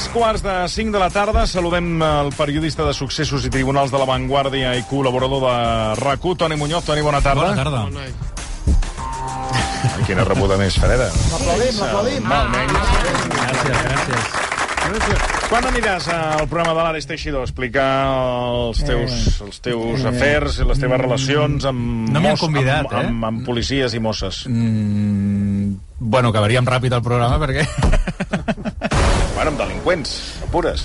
Tres quarts de cinc de la tarda. Saludem el periodista de successos i tribunals de la Vanguardia i col·laborador de RAC1, Toni Muñoz. Toni, bona tarda. Bona tarda. Ai, quina rebuda més freda. L'aplaudim, l'aplaudim. Va, almenys. Gràcies, gràcies. Quan aniràs al programa de l'Ares Teixidor a explicar els teus, els teus afers i les teves relacions amb, No mos- convidat, amb, eh? amb, amb policies i mosses? Mm, bueno, acabaríem ràpid el programa perquè... Bueno, amb delinqüents, no pures.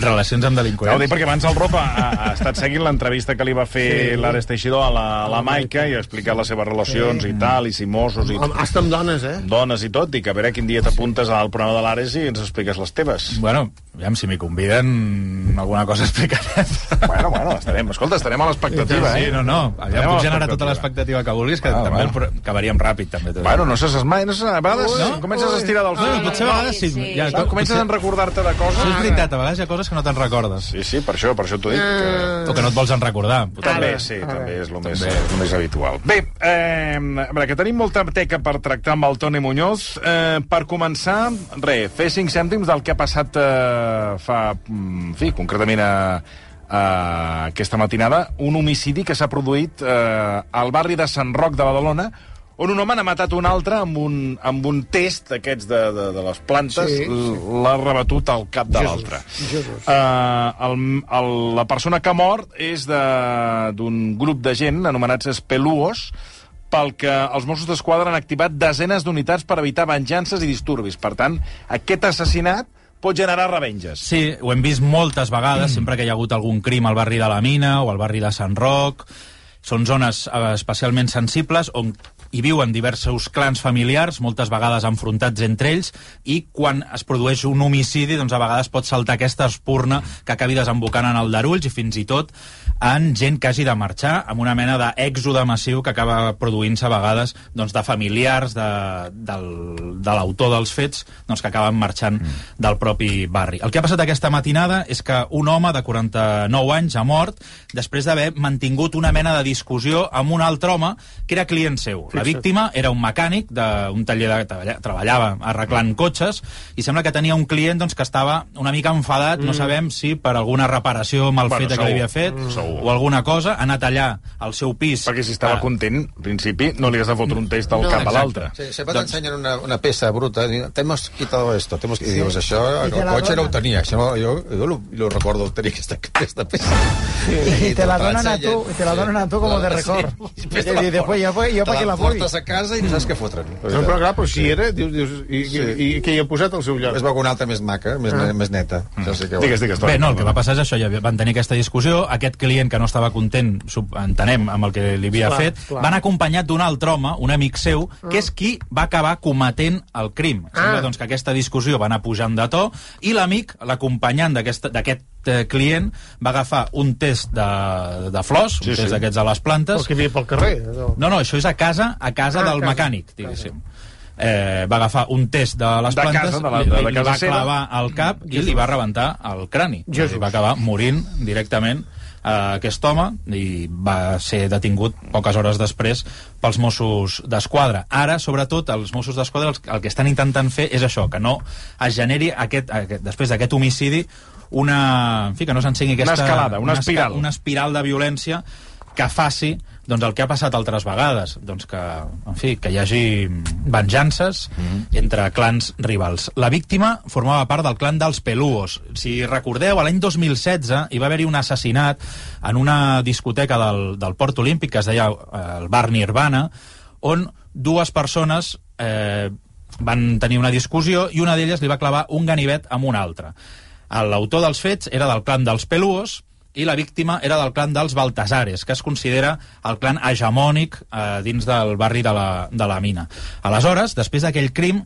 Relacions amb Ja ho delinqüents. dic perquè abans el Ropa ha, ha estat seguint l'entrevista que li va fer sí. l'Ares Teixidor a la, a la Maica i ha explicat les seves relacions i tal, i si mossos i Hasta amb dones, eh? dones i tot, i que a veure quin dia t'apuntes al programa de l'Ares i ens expliques les teves. Bueno, aviam, si m'hi conviden, alguna cosa explicarem. Bueno, bueno, estarem, escolta, estarem a l'expectativa, Sí, eh? no, no. Anem Aviam, puc generar tota l'expectativa. que vulguis, que Ah, també bueno. acabaríem ràpid, també. Tot. Bueno, no se saps mai, no se, a vegades No? comences a estirar del Bueno, fil. potser a vegades sí. Sí, sí. Ja, Quan comences a recordar-te de coses... Això és veritat, a vegades hi ha coses que no te'n recordes. Sí, sí, per això, per això t'ho dic. Que... O que no et vols en recordar. També, sí, també és el més, el més habitual. Bé, eh, a veure, que tenim molta teca per tractar amb el Toni Muñoz. Eh, per començar, re, fer cinc cèntims del que ha passat eh, fa, mm, en fi, concretament a, a aquesta matinada, un homicidi que s'ha produït eh, al barri de Sant Roc de Badalona, on un home n'ha matat un altre amb un, amb un test d'aquests de, de, de les plantes, Sí, sí, l'ha rebatut al cap de l'altre. Uh, el, el, la persona que ha mort és de- d'un grup de gent anomenats espeluos, pel que els Mossos d'Esquadra han activat desenes d'unitats per evitar venjances i disturbis. Per tant, aquest assassinat pot generar revenges. Sí, ho hem vist moltes vegades, sempre que hi ha hagut algun crim al barri de la Mina o al barri de Sant Roc. Són zones eh, especialment sensibles on hi viuen diversos clans familiars, moltes vegades enfrontats entre ells, i quan es produeix un homicidi, doncs a vegades pot saltar aquesta espurna que acabi desembocant en aldarulls i fins i tot en gent que hagi de marxar, amb una mena d'èxode massiu que acaba produint-se a vegades doncs, de familiars de, del, de l'autor dels fets doncs, que acaben marxant del propi barri. El que ha passat aquesta matinada és que un home de 49 anys ha mort després d'haver mantingut una mena de discussió amb un altre home que era client seu. La víctima era un mecànic d'un taller de treballa, treballava arreglant cotxes i sembla que tenia un client doncs, que estava una mica enfadat, no sabem si per alguna reparació mal Bueno, feta que segur. li havia fet Mm. Segur. o alguna cosa, ha anat allà al seu pis Perquè si estava Ah, content, en principi, no li has de fotre un test al No, cap a exacte. l'altre. Sí, sempre t'ensenyen una, una peça bruta. i Te hemos quitado esto. Te hemos... I dius, això, I el te la cotxe no ho donen. tenia. Això no, jo, jo lo, lo recordo tenir aquesta, aquesta peça. Y te la te donan a ensenyen. tú, y te la donan a tú como de record. Sí. Y después, yo, pues, yo te para qué la la voy. Portes a casa i no saps què fotre'n. No, però clar, però si era, dius, dius i, Sí. i, i què hi ha posat al seu lloc? Es que una altra més maca, més, més neta. Ja sé que Digues, digues. Bé, no, el que va passar és això, ja van tenir aquesta discussió, aquest client que no estava content, sub- entenem, amb el que li havia Clar, fet, clar. van acompanyat d'un altre home, un amic seu, que és qui va acabar cometent el crim. Sembla, Ah. doncs, que aquesta discussió va anar pujant de to, i l'amic, l'acompanyant d'aquest, eh, client, va agafar un test de, de flors, un Sí, test sí. d'aquests a les plantes, El que hi havia pel carrer. No. no, no, això és a casa, a casa Ah, del casa. mecànic, diguéssim. Eh, va agafar un test de les De plantes, casa, de la- li, de la li casa va seva. clavar al cap i li va rebentar el crani. Jesús. I va acabar morint directament eh, aquest home i va ser detingut poques hores després pels Mossos d'Esquadra. Ara, sobretot, els Mossos d'Esquadra el, el que estan intentant fer és això, que no es generi aquest, aquest, després d'aquest homicidi una... En fi, que no s'encengui Una aquesta... escalada, una esca- espiral. Una espiral de violència que faci doncs, el que ha passat altres vegades, doncs que, en fi, que hi hagi venjances entre clans rivals. La víctima formava part del clan dels Peluos. Si recordeu, l'any 2016 hi va haver-hi un assassinat en una discoteca del, del Port Olímpic que es deia eh, el Bar Nirvana, on dues persones eh, van tenir una discussió i una d'elles li va clavar un ganivet amb una altra. L'autor dels fets era del clan dels Peluos i la víctima era del clan dels Baltasares, que es considera el clan hegemònic eh, dins del barri de la, de la mina. Aleshores, després d'aquell crim,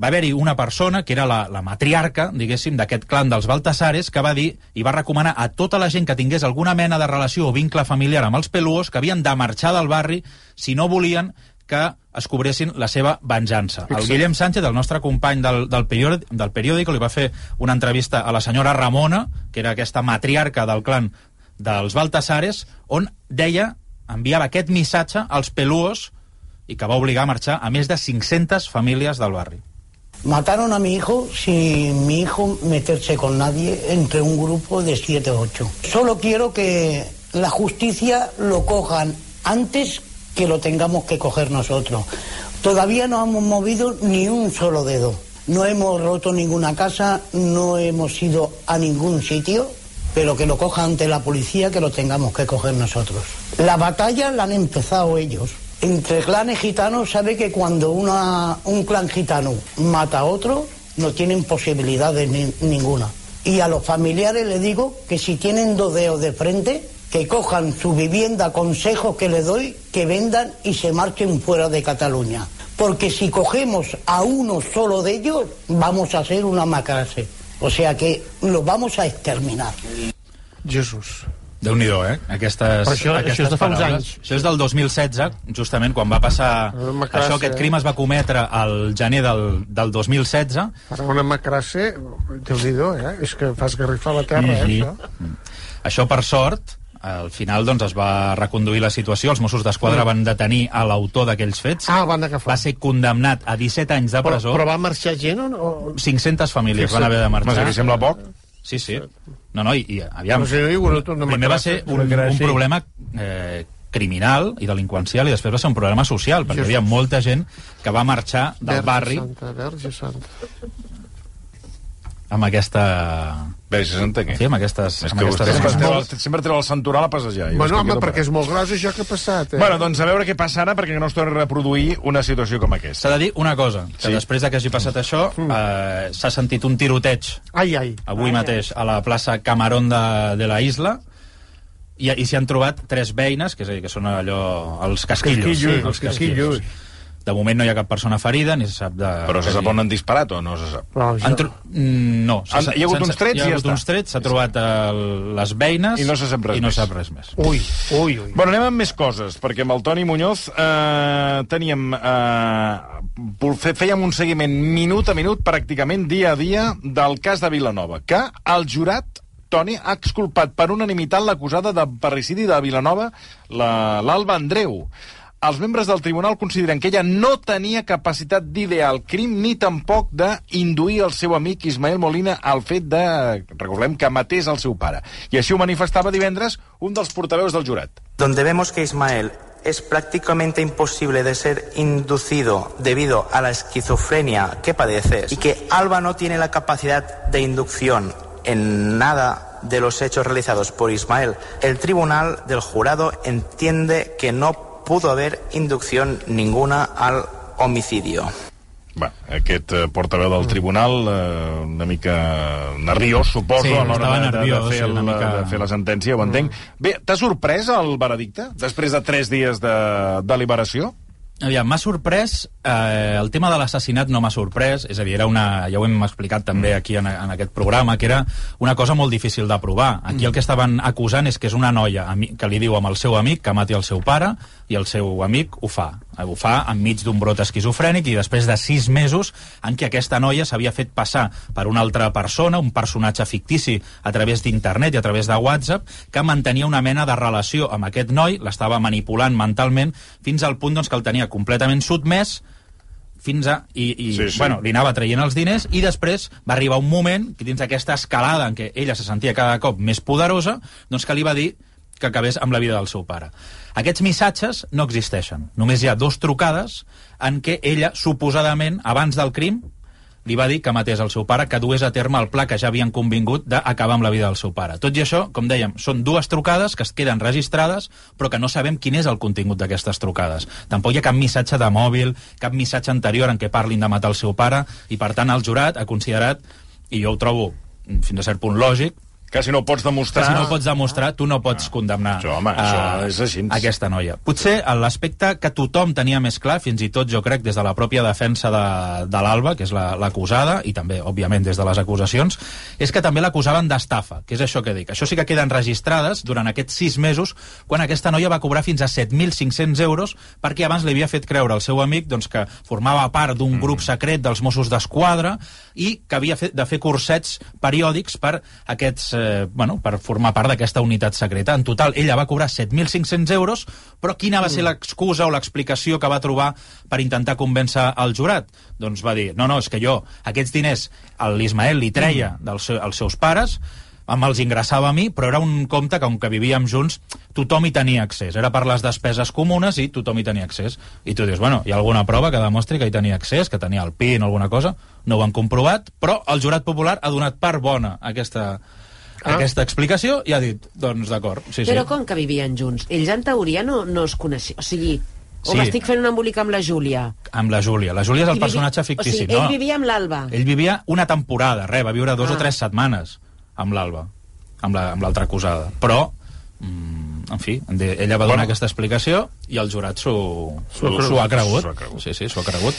va haver-hi una persona que era la, la matriarca, diguéssim, d'aquest clan dels Baltasares, que va dir i va recomanar a tota la gent que tingués alguna mena de relació o vincle familiar amb els Peluos que havien de marxar del barri si no volien que es cobressin la seva venjança. El Guillem Sánchez, el nostre company del, del, periòdic, del periòdico, li va fer una entrevista a la senyora Ramona, que era aquesta matriarca del clan dels Baltasares, on deia, enviava aquest missatge als peluos i que va obligar a marxar a més de 500 famílies del barri. Mataron a mi hijo sin mi hijo meterse con nadie entre un grupo de siete o ocho. Solo quiero que la justicia lo cojan antes que lo tengamos que coger nosotros. Todavía no hemos movido ni un solo dedo. No hemos roto ninguna casa, no hemos ido a ningún sitio, pero que lo coja ante la policía, que lo tengamos que coger nosotros. La batalla la han empezado ellos. Entre clanes gitanos sabe que cuando una, un clan gitano mata a otro, no tienen posibilidades ni- ninguna. Y a los familiares les digo que si tienen dos dedos de frente, que cojan su vivienda, consejos que les doy, que vendan y se marchen fuera de Cataluña. Porque si cogemos a uno solo de ellos, vamos a hacer una macrase. O sea que los vamos a exterminar. Jesús. déu nhi eh? Aquestes, Però això- aquestes això és de fa uns anys. Això és del 2016, justament quan va passar... Macràcia, Això, aquest crim es va cometre al gener del, del 2016. Per una macrasse, déu nhi eh? És que fa esgarrifar la terra, eh, Mhm. això. Això, per sort, al final doncs, es va reconduir la situació. Els Mossos d'Esquadra Mm. van detenir a l'autor d'aquells fets. Ah, van agafar. Va ser condemnat a 17 anys de Però, presó. però va marxar gent o no? 500 famílies Fixa't. van haver de marxar. li sembla poc. Sí, sí. No, no, i, i aviam... No sé, no, no primer va ser un, un problema eh, criminal i delinqüencial i després va ser un problema social, perquè hi havia molta gent que va marxar del Verge barri Santa, Verge Santa. amb aquesta... Bé, si senta què? Sí, amb aquestes... És amb que aquestes vostè sempre treu, sempre treu el santoral a passejar. Bueno, home, perquè és molt gros això que ha passat, eh? Bueno, doncs a veure què passa ara perquè no es torni a reproduir una situació com aquesta. S'ha de dir una cosa, que Sí. després de que hagi passat això, eh, s'ha sentit un tiroteig Ai, ai. avui mateix a la plaça Camarón de, de la Isla i, i s'hi han trobat tres veïnes, que és a dir, que són allò, els casquillos. Casquillos, sí, els casquillos. De moment no hi ha cap persona ferida, ni se sap de... Però se sap on han disparat o no se sap? Però Han això... tro... Mm, No. Han- s'ha- hi ha hagut uns trets hi i ha ja hagut està. uns trets, s'ha trobat el, les veïnes I no se sap res i no sap res més. Ui, ui, ui. Bueno, anem amb més coses, perquè amb el Toni Muñoz eh, teníem... Eh, fèiem un seguiment minut a minut, pràcticament dia a dia, del cas de Vilanova, que el jurat Toni ha exculpat per unanimitat l'acusada de parricidi de Vilanova, la- l'Alba Andreu. Els membres del tribunal consideren que ella no tenia capacitat d'idear el crim ni tampoc d'induir el seu amic Ismael Molina al fet de, recordem, que matés el seu pare. I així ho manifestava divendres un dels portaveus del jurat. donde vemos que Ismael es prácticamente imposible de ser inducido debido a la esquizofrenia que padeces y que Alba no tiene la capacidad de inducción en nada de los hechos realizados por Ismael, el tribunal del jurado entiende que no pudo haber inducción ninguna al homicidio. Va, aquest eh, portaveu del tribunal, eh, una mica nerviós, suposo, Sí, a l'hora estava de, de, nerviós, de, fer sí, mica- de fer la sentència, ho entenc. Bé, t'ha sorprès el veredicte, després de tres dies de deliberació? Aviam, m'ha sorprès, eh, el tema de l'assassinat no m'ha sorprès, és a dir, era una, ja ho hem explicat també aquí en, en aquest programa, que era una cosa molt difícil de provar. Aquí el que estaven acusant és que és una noia que li diu amb el seu amic que mati el seu pare i el seu amic ho fa. Ho fa enmig d'un brot esquizofrènic i després de sis mesos en què aquesta noia s'havia fet passar per una altra persona, un personatge fictici a través d'internet i a través de WhatsApp, que mantenia una mena de relació amb aquest noi, l'estava manipulant mentalment fins al punt doncs, que el tenia completament sotmès fins a... I, i Sí, sí. bueno, li anava traient els diners i després va arribar un moment que dins d'aquesta escalada en què ella se sentia cada cop més poderosa, doncs que li va dir que acabés amb la vida del seu pare. Aquests missatges no existeixen. Només hi ha dos trucades en què ella, suposadament, abans del crim, li va dir que matés el seu pare, que dués a terme el pla que ja havien convingut d'acabar amb la vida del seu pare. Tot i això, com dèiem, són dues trucades que es queden registrades, però que no sabem quin és el contingut d'aquestes trucades. Tampoc hi ha cap missatge de mòbil, cap missatge anterior en què parlin de matar el seu pare, i per tant el jurat ha considerat, i jo ho trobo mm, fins a cert punt lògic, Que si no ho pots que demostrar... si no ho pots demostrar, tu no pots condemnar Això, home, a- això és així. aquesta noia. Potser l'aspecte que tothom tenia més clar, fins i tot jo crec des de la pròpia defensa de, de l'Alba, que és la- l'acusada, i també, òbviament, des de les acusacions, és que també l'acusaven d'estafa, que és això que dic. Això sí que queden registrades durant aquests sis mesos, quan aquesta noia va cobrar fins a 7.500 euros, perquè abans li havia fet creure al seu amic doncs, que formava part d'un grup secret dels Mossos d'Esquadra i que havia fet, de fer cursets periòdics per aquests eh, bueno, per formar part d'aquesta unitat secreta. En total, ella va cobrar 7.500 euros, però quina va ser l'excusa o l'explicació que va trobar per intentar convèncer el jurat? Doncs va dir, no, no, és que jo aquests diners l'Ismael li treia dels seu, als seus pares, em els ingressava a mi, però era un compte que, com que vivíem junts, tothom hi tenia accés. Era per les despeses comunes i tothom hi tenia accés. I tu dius, bueno, hi ha alguna prova que demostri que hi tenia accés, que tenia el PIN o alguna cosa? No ho han comprovat, però el jurat popular ha donat part bona a aquesta, ah. aquesta explicació i ha dit, doncs d'acord, sí, Però sí. com que vivien junts? Ells en teoria no, no es coneixien. O sigui, o Sí. m'estic fent un embolic amb la Júlia. Amb la Júlia. La Júlia és el I vivi- personatge O fictici, sigui, ell no? vivia amb l'Alba. Ell vivia una temporada, res, va viure dos Ah. o tres setmanes amb l'Alba, amb la- amb l'altra acusada. Però, mm, en fi, de- ella va donar Bueno. aquesta explicació i el jurat. S'ho ha cregut. Sí, sí, s'ho ha cregut.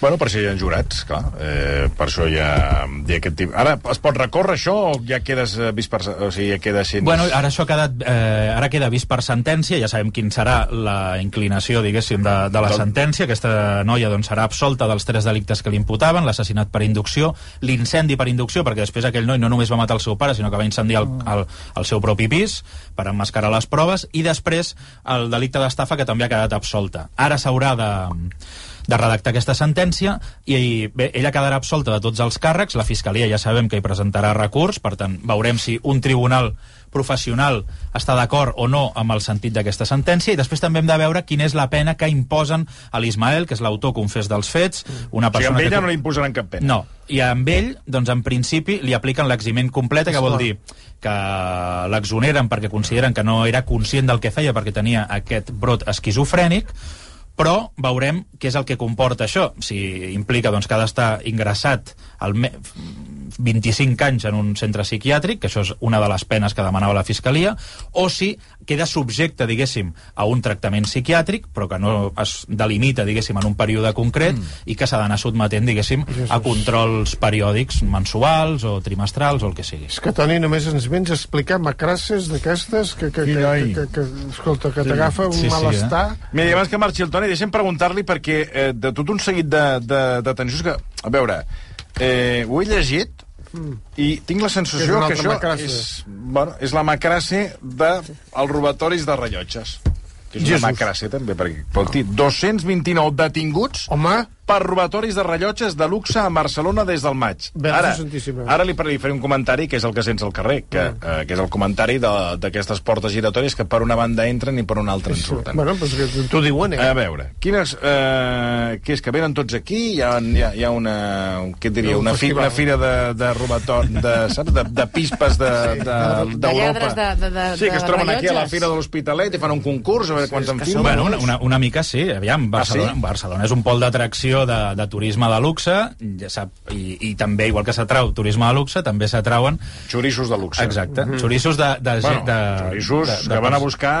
Bueno, per això hi ha jurats, clar. Eh, per això hi ha, hi ha aquest tipus... Ara, es pot recórrer això o ja quedes eh, vist per... O sigui, ja queda sent... Bueno, ara això ha quedat, eh, ara queda vist per sentència, ja sabem quin serà la inclinació, diguéssim, de, de la Del- sentència. Aquesta noia doncs, serà absolta dels tres delictes que li imputaven, l'assassinat per inducció, l'incendi per inducció, perquè després aquell noi no només va matar el seu pare, sinó que va incendiar el, el, el seu propi pis per emmascarar les proves, i després el delicte d'estafa, que també ha quedat absolta. Ara s'haurà de de redactar aquesta sentència i bé, ella quedarà absolta de tots els càrrecs, la Fiscalia ja sabem que hi presentarà recurs, per tant veurem si un tribunal professional està d'acord o no amb el sentit d'aquesta sentència. I després també hem de veure quina és la pena que imposen a l'Ismael, que és l'autor confés dels fets, una o sigui, persona amb ella que... no li imposaran cap pena. No, i amb ell, doncs en principi, li apliquen l'eximent complet, que vol dir que l'exoneren perquè consideren que no era conscient del que feia perquè tenia aquest brot esquizofrènic, però veurem què és el que comporta això. Si implica doncs, que ha d'estar ingressat al 25 anys en un centre psiquiàtric, que això és una de les penes que demanava la Fiscalia, o si queda subjecte, diguéssim, a un tractament psiquiàtric, però que no es delimita, diguéssim, en un període concret mm. i que s'ha d'anar sotmetent, diguéssim, a controls periòdics mensuals o trimestrals o el que sigui. És que, Toni, només ens vens a explicar macrasses d'aquestes que, que, que, que, que, que, escolta, que t'agafa un Sí, sí, malestar. Mira, i abans que marxi el Toni, deixem preguntar-li perquè eh, de tot un seguit de, de, de tensions que... A veure, eh, ho he llegit i tinc la Que és sensació que, això macrasse. és, bueno, és la macrasse dels de robatoris de rellotges. Que és Jesús. una macrasse, també, perquè, escolti, 229 detinguts Home, per robatoris de rellotges de luxe a Barcelona des del maig. Ara, ara li, li faré un comentari que és el que sents al carrer, que, eh, que és el comentari de- d'aquestes portes giratòries que per una banda entren i per una altra en surten. bueno, pues que t'ho diuen, eh? A veure, quines... Eh, què és, que venen tots aquí? Hi ha, hi ha, hi ha una... Què et diria? Un Una, fi, una fira de, de robatori, de, saps? De, de pispes de- de- De lladres d'Europa. de- de- de- sí, que es de troben aquí a la fira de l'Hospitalet i fan un concurs, a veure quants en filmen. Bueno, una, una, una mica sí, aviam, Barcelona, Ah, sí? Barcelona és un pol d'atracció de, de turisme de luxe, ja sap, i, i també, igual que s'atrau turisme de luxe, també s'atrauen, Xorissos de luxe. exacte, xoriços de... de, Bueno, de, xorissos de- de que van a buscar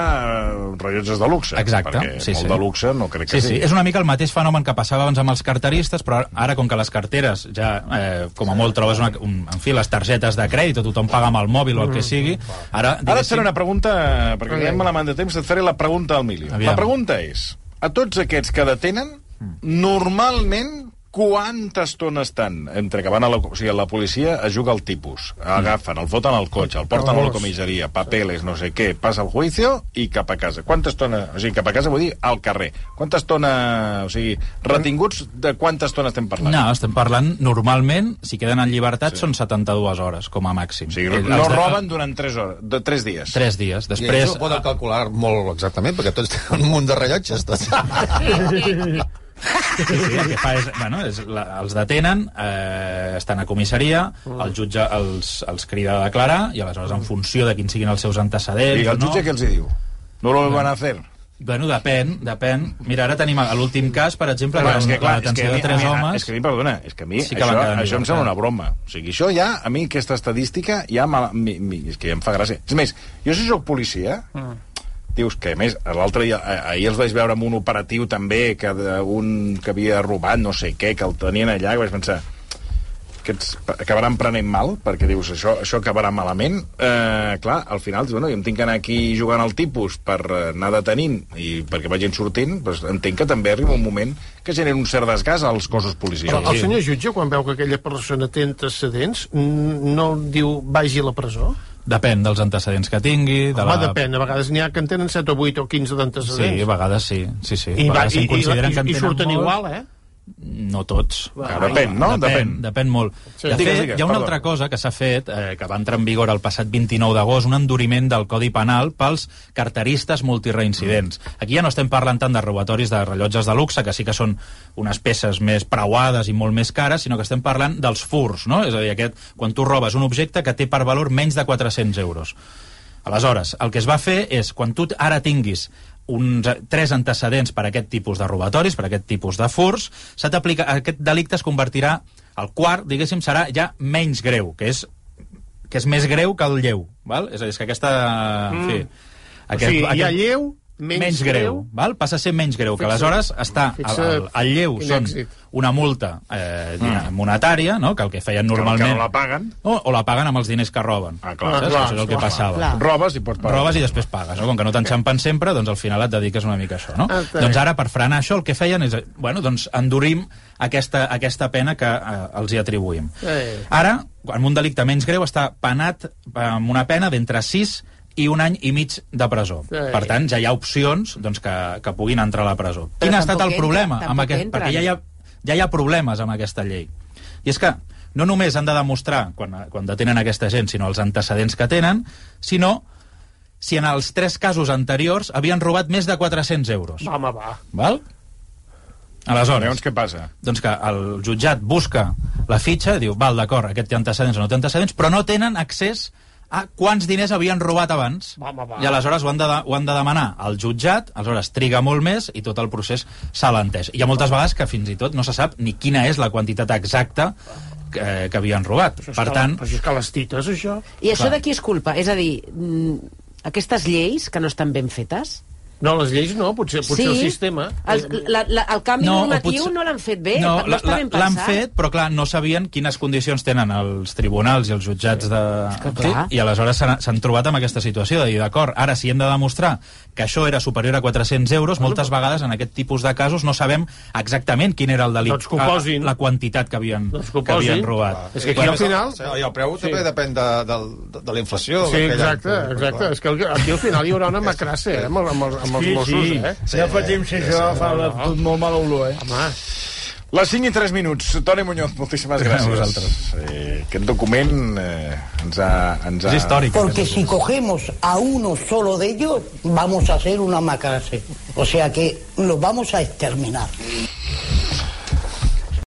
eh, rellotges de luxe. Exacte, perquè sí, molt sí. de luxe no crec que Sí, sí, sigui. és una mica el mateix fenomen que passava abans amb els carteristes, però ara, com que les carteres ja, eh, com a molt, trobes una, un, en fi, les targetes de crèdit, o tothom paga amb el mòbil o el que sigui, ara, Ara et faré una pregunta, perquè Vinga. anem malament de temps, et faré la pregunta al milió. Aviam. La pregunta és, a tots aquests que detenen, normalment quanta estona estan entre que van a la, o sigui, la policia es juga al tipus, agafen, el foten al cotxe, el porten a la comissaria, papeles, no sé què, passa el juicio i cap a casa. Quanta estona, o sigui, cap a casa vull dir al carrer. Quanta estona, o sigui, retinguts de quanta estona estem parlant? No, estem parlant, normalment, si queden en llibertat, sí. són 72 hores, com a màxim. O sigui, Els no de- roben durant 3 hores, de 3 dies. 3 dies. I Després, això ho poden calcular molt exactament, perquè tots tenen un munt de rellotges. Tots. Sí, sí, el que fa és, bueno, és la, els detenen, eh, estan a comissaria, el jutge els, els crida a declarar, i aleshores, en funció de quins siguin els seus antecedents... I el jutge no, què els hi diu? No lo van a hacer. Bueno, depèn, depèn. Mira, ara tenim l'últim cas, per exemple, que és que, clar, la és que, mi, de tres mi, homes... és que a mi, perdona, és que a mi Sí que això, això em sembla una broma. O sigui, això ja, a mi aquesta estadística ja, me, mi, mi, és que ja em fa gràcia. És més, jo si sóc policia, dius que, a més, l'altre dia, ahir els vaig veure amb un operatiu també, que de- un que havia robat no sé què, que el tenien allà, que vaig pensar aquests acabaran prenent mal, perquè dius, això, això acabarà malament. Eh, clar, al final, dius, bueno, jo em tinc que anar aquí jugant al tipus per eh, anar detenint i perquè vagin sortint, doncs entenc que també arriba un moment que genera un cert desgast als cossos Però policials. el senyor jutge, quan veu que aquella persona té antecedents, no diu vagi a la presó? Depèn dels antecedents que tingui... De Home, la... depèn, a vegades n'hi ha que en tenen 7 o 8 o 15 Sí, d'antecedents. a vegades sí. sí, sí. I, a vegades i, i, i, i tenen surten molts. igual, eh? No tots. Clar, depèn, no? Depèn, Depèn. depèn molt. Sí. De fet, Digues, digues, hi ha una perdona. altra cosa que s'ha fet, eh, que va entrar en vigor el passat 29 d'agost, un enduriment del Codi Penal pels carteristes multireincidents. Aquí ja no estem parlant tant de robatoris de rellotges de luxe, que sí que són unes peces més preuades i molt més cares, sinó que estem parlant dels furs, no? És a dir, aquest, quan tu robes un objecte que té per valor menys de 400 euros. Aleshores, el que es va fer és, quan tu ara tinguis uns eh, tres antecedents per a aquest tipus de robatoris, per a aquest tipus de furs, aquest delicte es convertirà el quart, diguéssim, serà ja menys greu, que és que és més greu que el lleu, val? És a dir, és que aquesta... En fi, Mm. o sigui, hi ha lleu, menys, menys greu, val? passa a ser menys greu, que aleshores està, el, el, el lleu són una multa eh, mm. monetària, no? que el que feien normalment... Que no la paguen. o, o la paguen amb els diners que roben. Ah, clar. Saps? clar, Això és el que clar, passava. clar. Robes i pots pagar. Robes i després pagues, no? Com que no t'enxampen sempre, doncs al final et dediques una mica a això, no? Ah, doncs ara, per frenar això, el que feien és, bueno, doncs endurim aquesta, aquesta pena que eh, els hi atribuïm. Eh. Ara, en un delicte menys greu, està penat amb una pena d'entre 6 i un any i mig de presó. Sí. Per tant, ja hi ha opcions doncs, que, que puguin entrar a la presó. Però Quin ha estat el entra, problema? tampoc amb aquest, entren. perquè ja hi, ha, ja hi ha problemes amb aquesta llei. I és que no només han de demostrar, quan, quan detenen aquesta gent, sinó els antecedents que tenen, sinó si en els tres casos anteriors havien robat més de 400 euros. Home, va. Val? Aleshores, Llavors, què passa? doncs que el jutjat busca la fitxa diu, val, d'acord, aquest té antecedents o no té antecedents, però no tenen accés a quants diners havien robat abans. Home, va. I aleshores ho han, de, ho han de demanar al jutjat, aleshores triga molt més i tot el procés s'alenteix. Hi ha moltes vegades que fins i tot no se sap ni quina és la quantitat exacta que, que havien robat. Això Per que- tant, Però això és que les tites, això. I això Clar. de qui és culpa? És a dir, mm, aquestes lleis que no estan ben fetes... No, les lleis no, potser, potser el sistema. El, la, la, el canvi No, normatiu potser- no l'han fet bé, no, no, la- està la- l'han fet, però clar, no sabien quines condicions tenen els tribunals i els jutjats de... que Sí, clar. I aleshores s'han s'han trobat amb aquesta situació de dir, d'acord, ara si hem de demostrar que això era superior a 400 euros, moltes vegades en aquest tipus de casos no sabem exactament quin era el delicte, Doncs que ho posin. la quantitat que havien, Doncs que havien robat. És que aquí al final... Sí, I el preu Sí. també depèn de, de, de, de la inflació. Sí, exacte, exacte. És que aquí al final hi haurà una macrasse, eh, amb, amb, els- amb els Mossos, eh? Sí, ja patim si això fa la, tot molt mal olor, eh? Home, Les 5 i 3 minuts. Toni Muñoz, moltíssimes gràcies. A vosaltres. Eh, aquest document eh, ens ha... Ens ha... És històric. Porque si cogemos a uno solo de ellos, vamos a hacer una macrase. O sea que los vamos a exterminar.